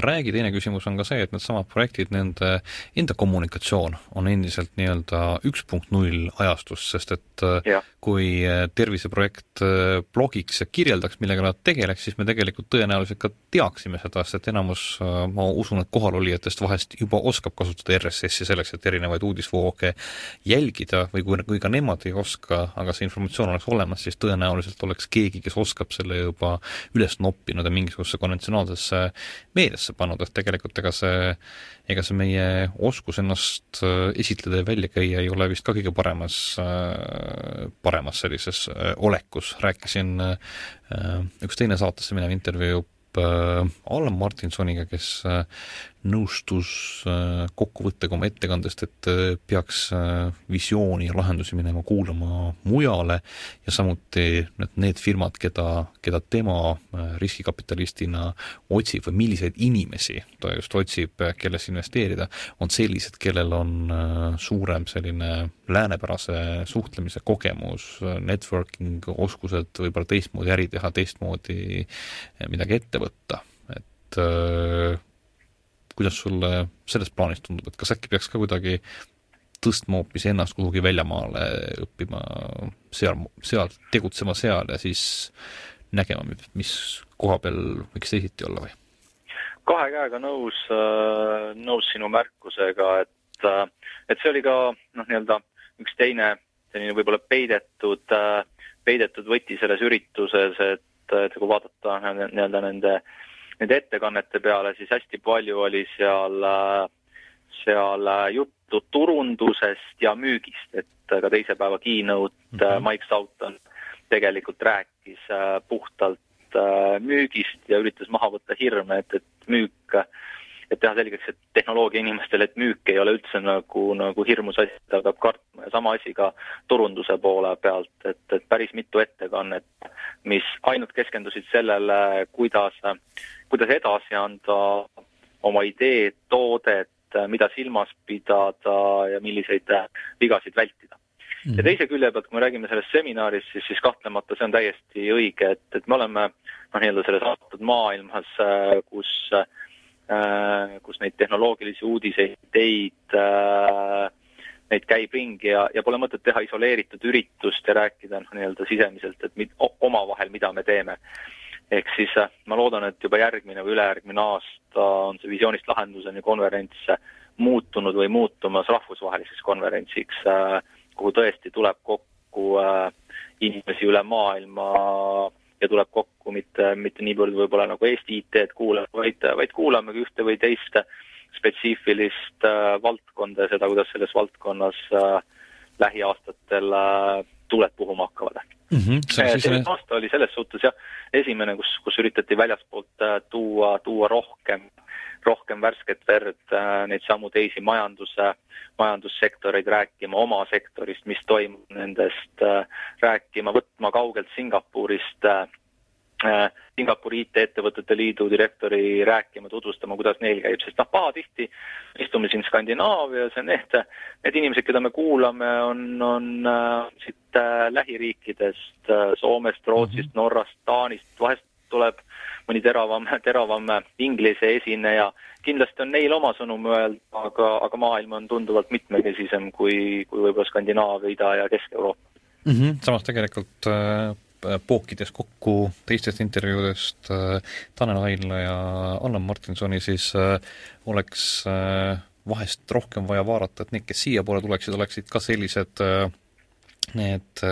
Speaker 1: räägi, teine küsimus on ka see, et needsamad projektid, nende enda kommunikatsioon on endiselt nii-öelda üks punkt null ajastus, sest et ja. kui terviseprojekt blogiks ja kirjeldaks, millega nad tegeleks, siis me tegelikult tõenäoliselt ka teaksime seda, sest et enamus, ma usun, et kohalolijatest vahest juba oskab kasutada RSS-i selleks, et erinevaid uudisvooge jälgida või kui kui ka nemad ei oska, aga see informatsioon oleks olemas, siis tõenäoliselt oleks keegi, kes oskab selle juba üles noppinud ja mingisugusesse konventsionaalsesse meediasse pannud, et tegelikult ega see, ega see meie oskus ennast äh, esitleda ja välja käia ei ole vist ka kõige paremas, äh, paremas sellises äh, olekus, rääkisin üks teine saatesse minev intervjuu Allan Martinsoniga, kes nõustus äh, kokkuvõttega oma ettekandest, et äh, peaks äh, visiooni ja lahendusi minema kuulama mujale ja samuti need, firmad, keda, keda tema riskikapitalistina otsib või milliseid inimesi ta just otsib, kellesse investeerida, on sellised, kellel on suurem selline läänepärase suhtlemise kogemus, networking oskused, võib-olla teistmoodi äri teha, teistmoodi midagi ette võtta, et kuidas sulle selles plaanis tundub, et kas äkki peaks ka kuidagi tõstma hoopis ennast kuhugi väljamaale õppima seal, seal, tegutsema seal ja siis nägema, mis koha peal võiks teisiti olla või?
Speaker 4: kahe käega nõus, äh, nõus sinu märkusega, et, äh, et see oli ka noh, nii-öelda üks teine selline võib-olla peidetud, äh, peidetud võti selles ürituses, et, et kui vaadata nii-öelda nende äh, nende ettekannete peale, siis hästi palju oli seal, seal juttu turundusest ja müügist, et ka teise päeva keynote mm -hmm. Mike Soughton tegelikult rääkis äh, puhtalt äh, müügist ja üritas maha võtta hirme, et, et müük et teha selgeks, et tehnoloogia inimestele, et müük ei ole üldse nagu, nagu hirmus asi, mida peab kartma ja sama asi ka turunduse poole pealt, et, et päris mitu ettekannet, mis ainult keskendusid sellele, kuidas, kuidas edasi anda oma ideed, toodet, mida silmas pidada ja milliseid vigasid vältida ja mhm. teise külje pealt, kui me räägime sellest seminarist, siis, siis kahtlemata see on täiesti õige, et, et me oleme noh, nii-öelda selles avatud maailmas, kus Äh, kus neid tehnoloogilisi uudiseid, ideid, äh, neid käib ringi ja, ja pole mõtet teha isoleeritud üritust ja rääkida noh, nii-öelda sisemiselt, et mid, omavahel, mida me teeme. Ehk siis äh, ma loodan, et juba järgmine või ülejärgmine aasta on see visioonist lahenduseni konverents muutunud või muutumas rahvusvaheliseks konverentsiks, kuhu tõesti tuleb kokku inimesi üle maailma ja tuleb kokku mitte, mitte niivõrd võib-olla nagu Eesti IT-d kuulama, vaid, vaid kuulamegi ühte või teist spetsiifilist valdkonda ja seda, kuidas selles valdkonnas äh, lähiaastatel äh, tuuled puhuma hakkavad mm. -hmm, see aasta oli selles suhtes jah, esimene, kus, kus üritati väljaspoolt äh, tuua, tuua rohkem, rohkem värsket verd, neid samu teisi majanduse, majandussektoreid rääkima oma sektorist, mis toimub nendest, rääkima, võtma kaugelt Singapurist Äh, Singapuri IT-ettevõtete liidu direktori rääkima, tutvustama, kuidas neil käib, sest noh, pahatihti istume siin Skandinaavias ja need, need inimesed, keda me kuulame, on, on äh, siit äh, lähiriikidest äh,, Soomest, Rootsist -hmm. Norrast, Taanist, vahest tuleb mõni teravam, teravam inglise esineja, kindlasti on neil oma sõnum öelda, aga, aga maailm on tunduvalt mitmekesisem kui, kui võib-olla Skandinaavia, Ida- ja Kesk-Euroopa
Speaker 1: mm. -hmm. samas tegelikult äh Äh, pookides kokku teistest intervjuudest äh, Tanel Haidla ja Allan Martinsoni, siis äh, oleks vahest rohkem vaja vaadata, et need, kes siiapoole tuleksid, oleksid ka sellised need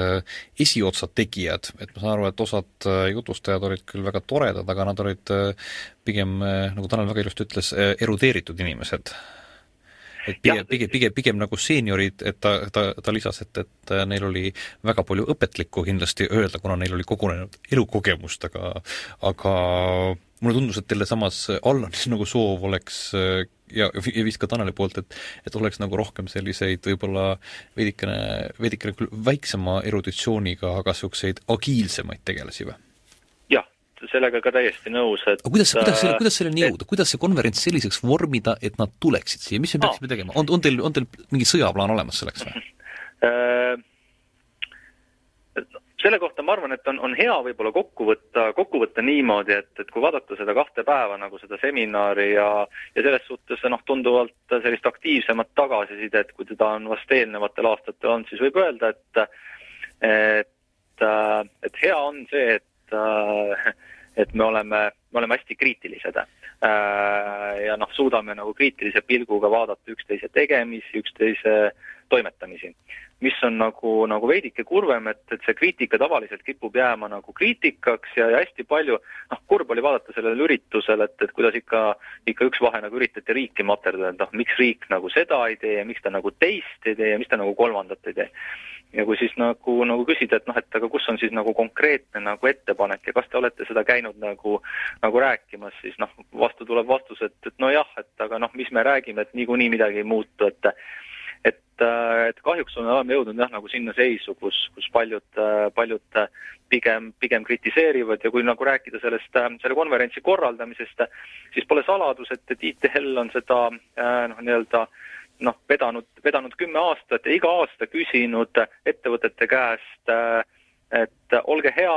Speaker 1: esiotsad tegijad, et ma saan aru, et osad jutustajad olid küll väga toredad, aga nad olid pigem, nagu Tanel väga ilusti ütles, erudeeritud inimesed et pigem, pigem, pigem, pigem nagu seeniorid, et ta, ta, ta lisas, et, et neil oli väga palju õpetlikku kindlasti öelda, kuna neil oli kogunenud elukogemust, aga aga mulle tundus, et teile samas Allanis nagu soov oleks ja, ja vist ka Taneli poolt, et et oleks nagu rohkem selliseid võib-olla veidikene, veidikene küll väiksema eruditsiooniga, aga niisuguseid agiilsemaid tegelasi või?
Speaker 4: Sellega ka täiesti nõus, et
Speaker 1: aga kuidas, kuidas selle, kuidas selleni jõuda, kuidas see konverents selliseks vormida, et nad tuleksid siia, mis me peaksime tegema, on, on teil, on teil mingi sõjaplaan olemas selleks või?
Speaker 4: Äh, selle kohta ma arvan, et on, on hea võib-olla kokku võtta, kokku võtta niimoodi, et, et kui vaadata seda kahte päeva nagu seda seminari ja ja selles suhtes noh, tunduvalt sellist aktiivsemat tagasisidet, kui teda on vast eelnevatel aastatel olnud, siis võib öelda, et et, et hea on see, et et me oleme, me oleme hästi kriitilised äh, ja noh, suudame nagu kriitilise pilguga vaadata üksteise tegemisi, üksteise toimetamisi. mis on nagu, nagu veidike kurvem, et, et see kriitika tavaliselt kipub jääma nagu kriitikaks ja, ja hästi palju, noh, kurb oli vaadata sellel üritusel, et, et kuidas ikka, ikka üks vahe nagu üritati riiki materdada, et noh, miks riik nagu seda ei tee ja miks ta nagu teist ei tee ja miks ta nagu kolmandat ei tee ja kui siis nagu, nagu küsida, et noh, et aga kus on siis nagu konkreetne nagu ettepanek ja kas te olete seda käinud nagu, nagu rääkimas, siis noh, vastu tuleb vastus, et, et nojah, et aga noh, mis me räägime, et niikuinii midagi ei muutu, et et, et kahjuks oleme jõudnud jah, nagu sinna seisu, kus, kus paljud, paljud pigem, pigem kritiseerivad ja kui nagu rääkida sellest, selle konverentsi korraldamisest, siis pole saladus, et, et ITL on seda noh, nii-öelda äh, noh, vedanud, vedanud kümme aastat ja iga aasta küsinud ettevõtete käest, et olge hea,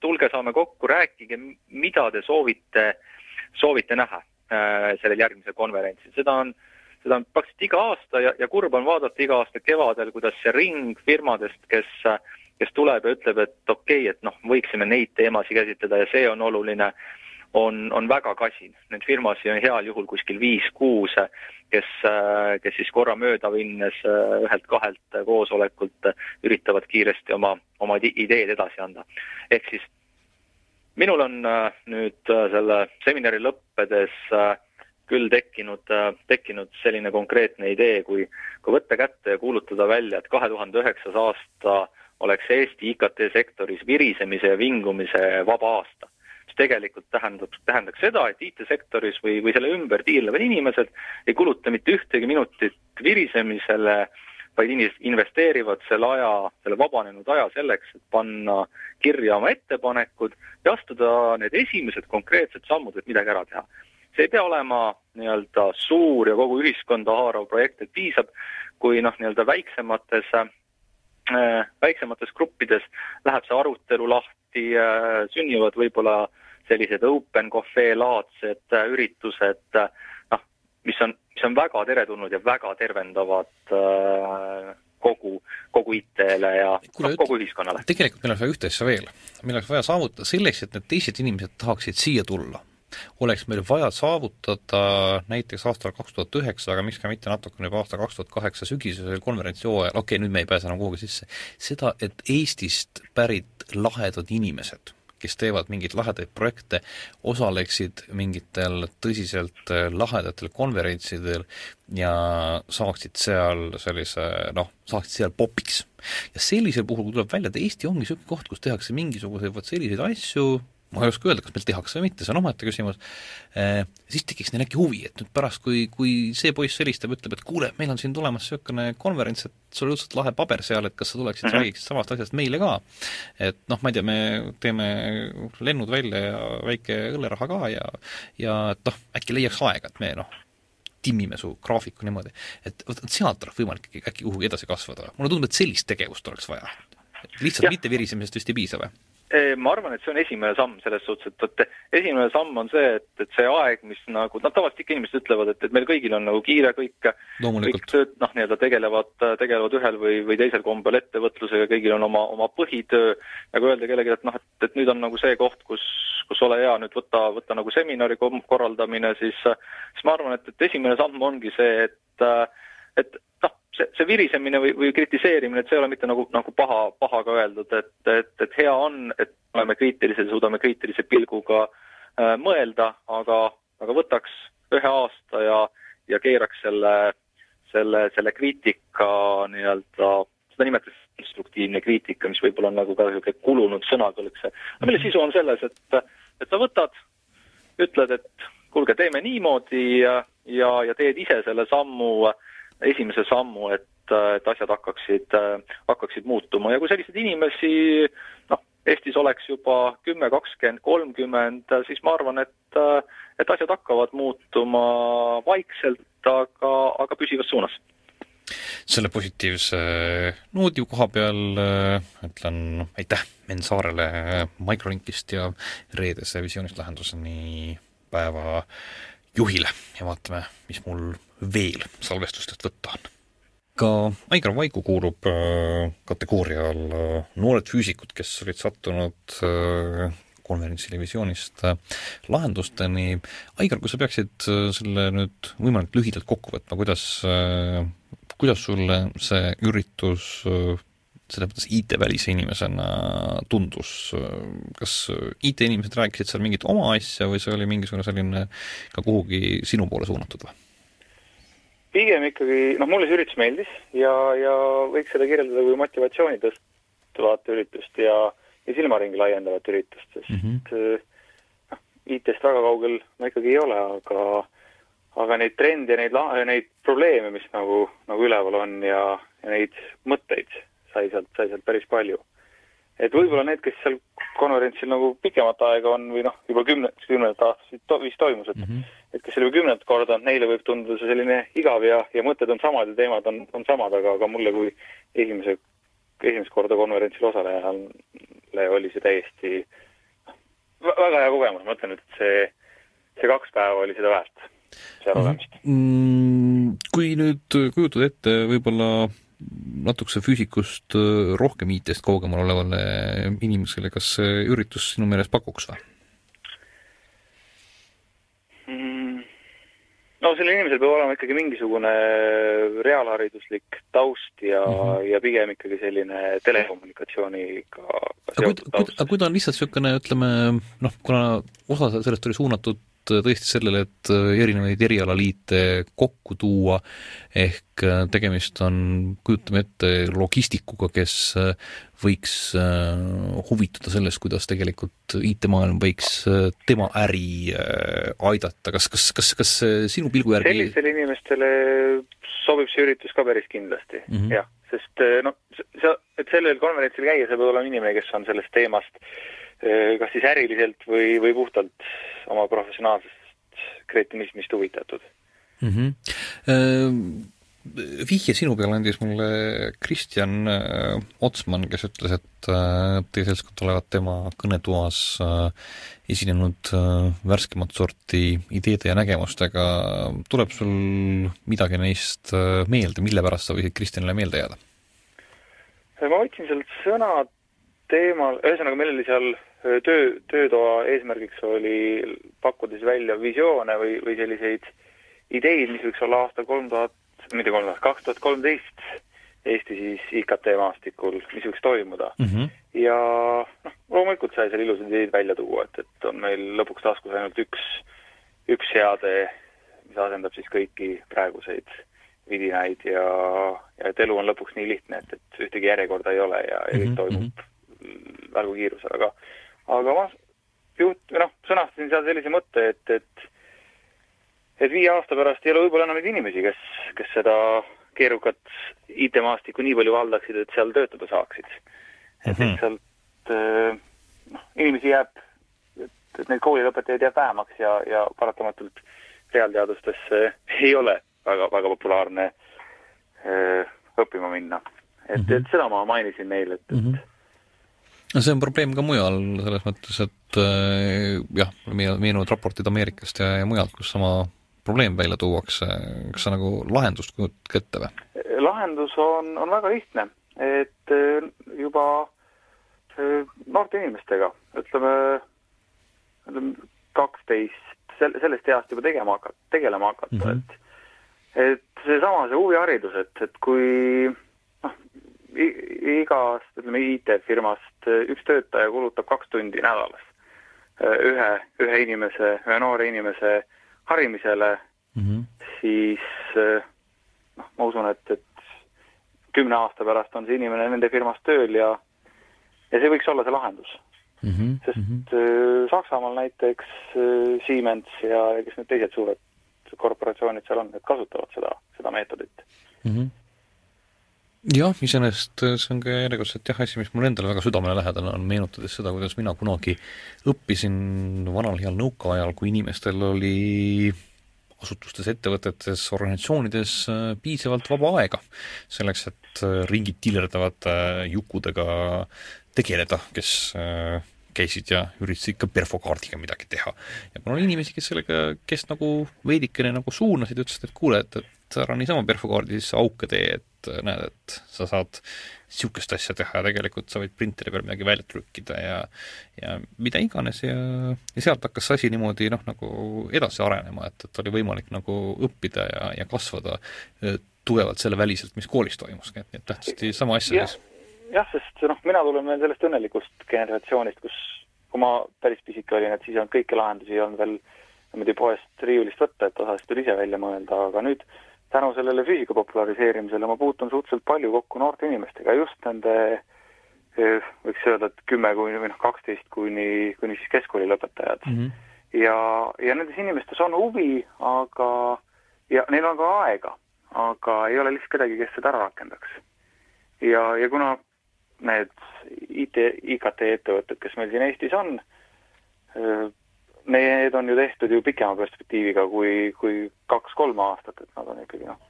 Speaker 4: tulge, saame kokku, rääkige, mida te soovite, soovite näha äh, sellel järgmisel konverentsil, seda on, seda on praktiliselt iga aasta ja, ja kurb on vaadata iga aasta kevadel, kuidas see ring firmadest, kes kes tuleb ja ütleb, et okei okay,, et noh, võiksime neid teemasid käsitleda ja see on oluline, on, on väga kasin. Neid firmasid on heal juhul kuskil viis-kuus, kes, kes siis korra mööda minnes ühelt-kahelt koosolekult üritavad kiiresti oma, oma ideed edasi anda. ehk siis minul on nüüd selle seminari lõppedes küll tekkinud, tekkinud selline konkreetne idee, kui, kui võtta kätte ja kuulutada välja, et kahe tuhande üheksas aasta oleks Eesti IKT sektoris virisemise ja vingumise vaba aasta tegelikult tähendab, tähendaks seda, et IT-sektoris või, või selle ümber tiirlevad inimesed ei kuluta mitte ühtegi minutit virisemisele, vaid investeerivad selle aja, selle vabanenud aja selleks, et panna kirja oma ettepanekud ja astuda need esimesed konkreetsed sammud, et midagi ära teha. see ei pea olema nii-öelda suur ja kogu ühiskonda haarav projekt, et piisab, kui noh, nii-öelda väiksemates äh, väiksemates gruppides läheb see arutelu lahti, äh, sünnivad võib-olla sellised open cafe laadsed äh, üritused, äh, noh, mis on, mis on väga teretulnud ja väga tervendavad äh, kogu, kogu IT-le ja Kule, no, kogu ühiskonnale.
Speaker 1: tegelikult meil oleks vaja ühte asja veel. meil oleks vaja saavutada selleks, et need teised inimesed tahaksid siia tulla, oleks meil vaja saavutada näiteks aastal kaks tuhat üheksa, aga miks ka mitte natukene juba aasta kaks tuhat kaheksa sügisesel konverentsihooajal, okei okay,, nüüd me ei pääse enam kuhugi sisse, seda, et Eestist pärit lahedad inimesed kes teevad mingeid lahedaid projekte, osaleksid mingitel tõsiselt äh, lahedatel konverentsidel ja saaksid seal sellise noh, saaksid seal popiks. ja sellisel puhul, tuleb välja, et Eesti ongi niisugune koht, kus tehakse mingisuguseid vot selliseid asju, ma ei oska öelda, kas meil tehakse või mitte, see on omaette küsimus, eh, siis tekiks neil äkki huvi, et nüüd pärast, kui, kui see poiss helistab, ütleb, et kuule, meil on siin tulemas niisugune konverents, et sul on õudselt lahe paber seal, et kas sa tuleksid mm, -hmm. räägiksid samast asjast meile ka. et noh, ma ei tea, me teeme lennud välja ja väike õlleraha ka ja ja et noh, äkki leiaks aega, et me noh, timmime su graafiku niimoodi, et vot sealt oleks võimalik äkki, kuhugi edasi kasvada. mulle tundub, et sellist tegevust oleks vaja. lihtsalt ja. mitte virisemisest vist ei piisa või?
Speaker 4: Ma arvan, et see on esimene samm selles suhtes, et vot esimene samm on see, et, et see aeg, mis nagu, noh tavaliselt ikka inimesed ütlevad, et, et meil kõigil on nagu kiire, kõik, kõik tööd noh, nii-öelda tegelevad, tegelevad ühel või, või teisel kombel ettevõtlusega, kõigil on oma, oma põhitöö, nagu öelda kellelegi, et noh, et, et nüüd on nagu see koht, kus, kus ole hea, nüüd võta, võta nagu seminari korraldamine, siis siis ma arvan, et, et esimene samm ongi see, et et see, see virisemine või, või kritiseerimine, et see ei ole mitte nagu, nagu paha, pahaga öeldud, et, et, et hea on, et oleme kriitilised, suudame kriitilise pilguga äh, mõelda, aga, aga võtaks ühe aasta ja, ja keeraks selle, selle, selle kriitika nii-öelda, seda nimetatakse konstruktiivne kriitika, mis võib-olla on nagu ka niisugune kulunud sõnakõlks. aga mille sisu on selles, et, et sa võtad, ütled, et kuulge, teeme niimoodi ja, ja, ja teed ise selle sammu äh, esimese sammu, et, et asjad hakkaksid, hakkaksid muutuma. Ja kui selliseid inimesi noh, Eestis oleks juba kümme, kakskümmend, kolmkümmend, siis ma arvan, et, et asjad hakkavad muutuma vaikselt, aga, aga püsivas suunas.
Speaker 1: Selle positiivse noodi koha peal ütlen aitäh Enn Saarele Microlinkist ja reedese visioonist lahenduseni päeva juhile. Ja vaatame, mis mul veel salvestustest võtta on. ka Aigar Vaiku kuulub äh, kategooria alla noored füüsikud, kes olid sattunud äh, konverentsi visioonist äh, lahendusteni. Aigar, kui sa peaksid selle nüüd võimalikult lühidalt kokku võtma, kuidas, kuidas sulle see üritus selles mõttes IT-välise inimesena tundus, kas IT-inimesed rääkisid seal mingit oma asja või see oli mingisugune selline ka kuhugi sinu poole suunatud või?
Speaker 5: Pigem ikkagi, noh, mulle see üritus meeldis ja, ja võiks seda kirjeldada kui motivatsiooni tõstvat üritust ja, ja silmaringi laiendavat üritust, sest mm -hmm. noh, IT-st väga kaugel ma ikkagi ei ole, aga aga neid trende, neid la-, neid probleeme, mis nagu, nagu üleval on ja, ja neid mõtteid sai sealt, sai sealt päris palju. Et võib-olla need, kes seal konverentsil nagu pikemat aega on või noh, juba kümne, kümnendat aastat to, vist toimus, et mm -hmm. et kes seal juba kümnendat korda on, neile võib tunduda see selline igav ja, ja mõtted on samad ja teemad on, on samad, aga, aga mulle kui esimese, esimest korda konverentsil osalejale oli see täiesti väga hea kogemus, ma ütlen, et see, see kaks päeva oli seda väärt, seal mhm. olemist
Speaker 1: mm,. Kui nüüd kujutada ette võib-olla natukese füüsikust äh, rohkem IT-st kaugemal olevale inimesele, kas see üritus sinu meelest pakuks või
Speaker 5: mm.? no sellel inimesel peab olema ikkagi mingisugune reaalhariduslik taust ja mm, -hmm. ja pigem ikkagi selline telekommunikatsiooniga
Speaker 1: aga kui, aga kui ta on lihtsalt niisugune, ütleme noh, kuna osa sellest oli suunatud tõesti sellele, et äh, erinevaid erialaliite kokku tuua, ehk äh, tegemist on, kujutame ette, logistikuga, kes võiks huvituda sellest, kuidas tegelikult IT-maailm võiks tema äri aidata, kas, kas, kas, kas sinu pilgu järgi
Speaker 5: sellistele inimestele sobib see üritus ka päris kindlasti mm, -hmm. jah, sest noh, sa, et sellel konverentsil käia, sa pead olema inimene, kes on sellest teemast kas siis äriliselt või, või puhtalt oma professionaalsest kretinismist huvitatud
Speaker 1: mm. -hmm. Vihje sinu peale andis mulle Kristjan Otsman, kes ütles, et teie seltskond olevat tema kõnetoas esinenud värskemat sorti ideede ja nägemustega. tuleb sul midagi neist meelde, mille pärast sa võisid Kristjanile meelde jääda?
Speaker 5: ma võtsin sealt sõna teemal, ühesõnaga meil oli seal töö, töötoa eesmärgiks oli pakkuda siis välja visioone või, või selliseid ideid, mis võiks olla aastal kolm tuhat, mitte kolm tuhat, kaks tuhat kolmteist Eesti siis IKT maastikul, mis võiks toimuda mm. -hmm. ja noh, loomulikult sai seal ilusaid ideid välja tuua, et, et on meil lõpuks taskus ainult üks, üks seade, mis asendab siis kõiki praeguseid vidinaid ja, ja et elu on lõpuks nii lihtne, et, et ühtegi järjekorda ei ole ja, ja kõik mm -hmm. toimub välgukiirusel, aga aga ma juht-, noh, sõnastasin seal sellise mõtte, et, et et viie aasta pärast ei ole võib-olla enam neid inimesi, kes, kes seda keerukat IT-maastikku nii palju valdaksid, et seal töötada saaksid. et
Speaker 1: Mhm.
Speaker 5: lihtsalt äh, noh, inimesi jääb, et, et neid koolilõpetajaid jääb vähemaks ja, ja paratamatult reaalteadustesse ei ole väga, väga populaarne öö, õppima minna. et mm, -hmm. et seda ma mainisin neile, et, et mm, -hmm.
Speaker 1: No see on probleem ka mujal, selles mõttes, et äh, jah, meenuvad raportid Ameerikast ja, ja mujalt, kus sama probleem välja tuuakse, kas sa nagu lahendust kujutad ette või?
Speaker 5: lahendus on, on väga lihtne, et juba noorte inimestega, ütleme, ütleme kaksteist, sel-, sellest east juba tegema hakata, tegelema hakata mm, -hmm. et et seesama, see huviharidus, et, et kui igast, ütleme IT-firmast üks töötaja kulutab kaks tundi nädalas ühe, ühe inimese, ühe noore inimese harimisele mm, -hmm. siis noh, ma usun, et, et kümne aasta pärast on see inimene nende firmas tööl ja ja see võiks olla see lahendus mm. -hmm. sest mm -hmm. Saksamaal näiteks Siemens ja, ja kes need teised suured korporatsioonid seal on, need kasutavad seda, seda meetodit mm.
Speaker 1: -hmm. Jah, iseenesest see on ka järjekordselt jah, asi, mis mulle endale väga südamelähedane on, meenutades seda, kuidas mina kunagi õppisin vanal heal nõukaajal, kui inimestel oli asutustes, ettevõtetes, organisatsioonides piisavalt vaba aega selleks, et ringid tillerdavate jukudega tegeleda, kes käisid ja üritasid ikka perfokaardiga midagi teha. ja kuna oli inimesi, kes sellega, kes nagu veidikene nagu suunasid, ütlesid, et kuule, et, et ära niisama perfokaardi sisse auke tee, et näed, et sa saad niisugust asja teha ja tegelikult sa võid printeri peal midagi välja trükkida ja ja mida iganes ja, ja sealt hakkas see asi niimoodi noh, nagu edasi arenema, et, et oli võimalik nagu õppida ja, ja kasvada tugevalt selle väliselt, mis koolis toimus, nii et tähtsasti sama asja siis.
Speaker 5: Jah, sest noh, mina tulen veel sellest õnnelikust generatsioonist, kus kui ma päris pisike olin, et siis ei olnud kõiki lahendusi ei olnud veel niimoodi poest riiulist võtta, et osasid tuli ise välja mõelda, aga nüüd tänu sellele füüsika populariseerimisele ma puutun suhteliselt palju kokku noorte inimestega, just nende võiks öelda, et kümme kuni või noh, kaksteist kuni, kuni siis keskkooli lõpetajad mm. -hmm. ja, ja nendes inimestes on huvi, aga ja neil on ka aega, aga ei ole lihtsalt kedagi, kes seda ära rakendaks. ja, ja kuna need IT, IKT ettevõtted, kes meil siin Eestis on, need on ju tehtud ju pikema perspektiiviga kui, kui kaks-kolm aastat, et nad on ikkagi noh,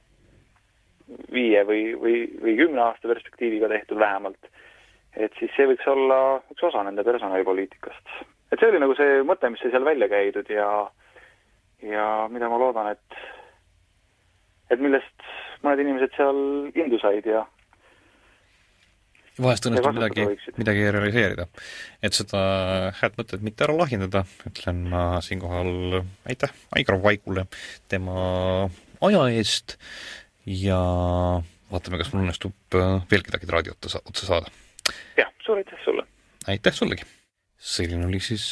Speaker 5: viie või, või, või kümne aasta perspektiiviga tehtud vähemalt. et siis see võiks olla üks osa nende personalipoliitikast. et see oli nagu see mõte, mis sai seal välja käidud ja ja mida ma loodan, et et millest mõned inimesed seal indu said ja
Speaker 1: vahest õnnestub midagi, midagi realiseerida. et seda head mõtet mitte ära lahjendada, ütlen ma siinkohal aitäh Aigar Vaigule tema aja eest ja vaatame, kas mul õnnestub veel kedagi raadiot otsa saada.
Speaker 5: jah, suur aitäh sulle!
Speaker 1: aitäh sullegi! selline oli siis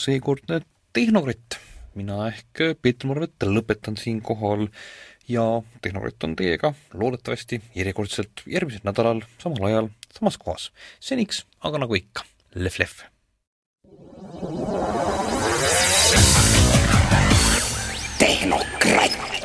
Speaker 1: seekordne Tehnokritt. mina ehk Peeter Marvet lõpetan siinkohal ja Tehnokritt on teiega loodetavasti järjekordselt järgmisel nädalal samal ajal samas kohas. seniks aga nagu ikka, lehv-lehv. tehnokratt.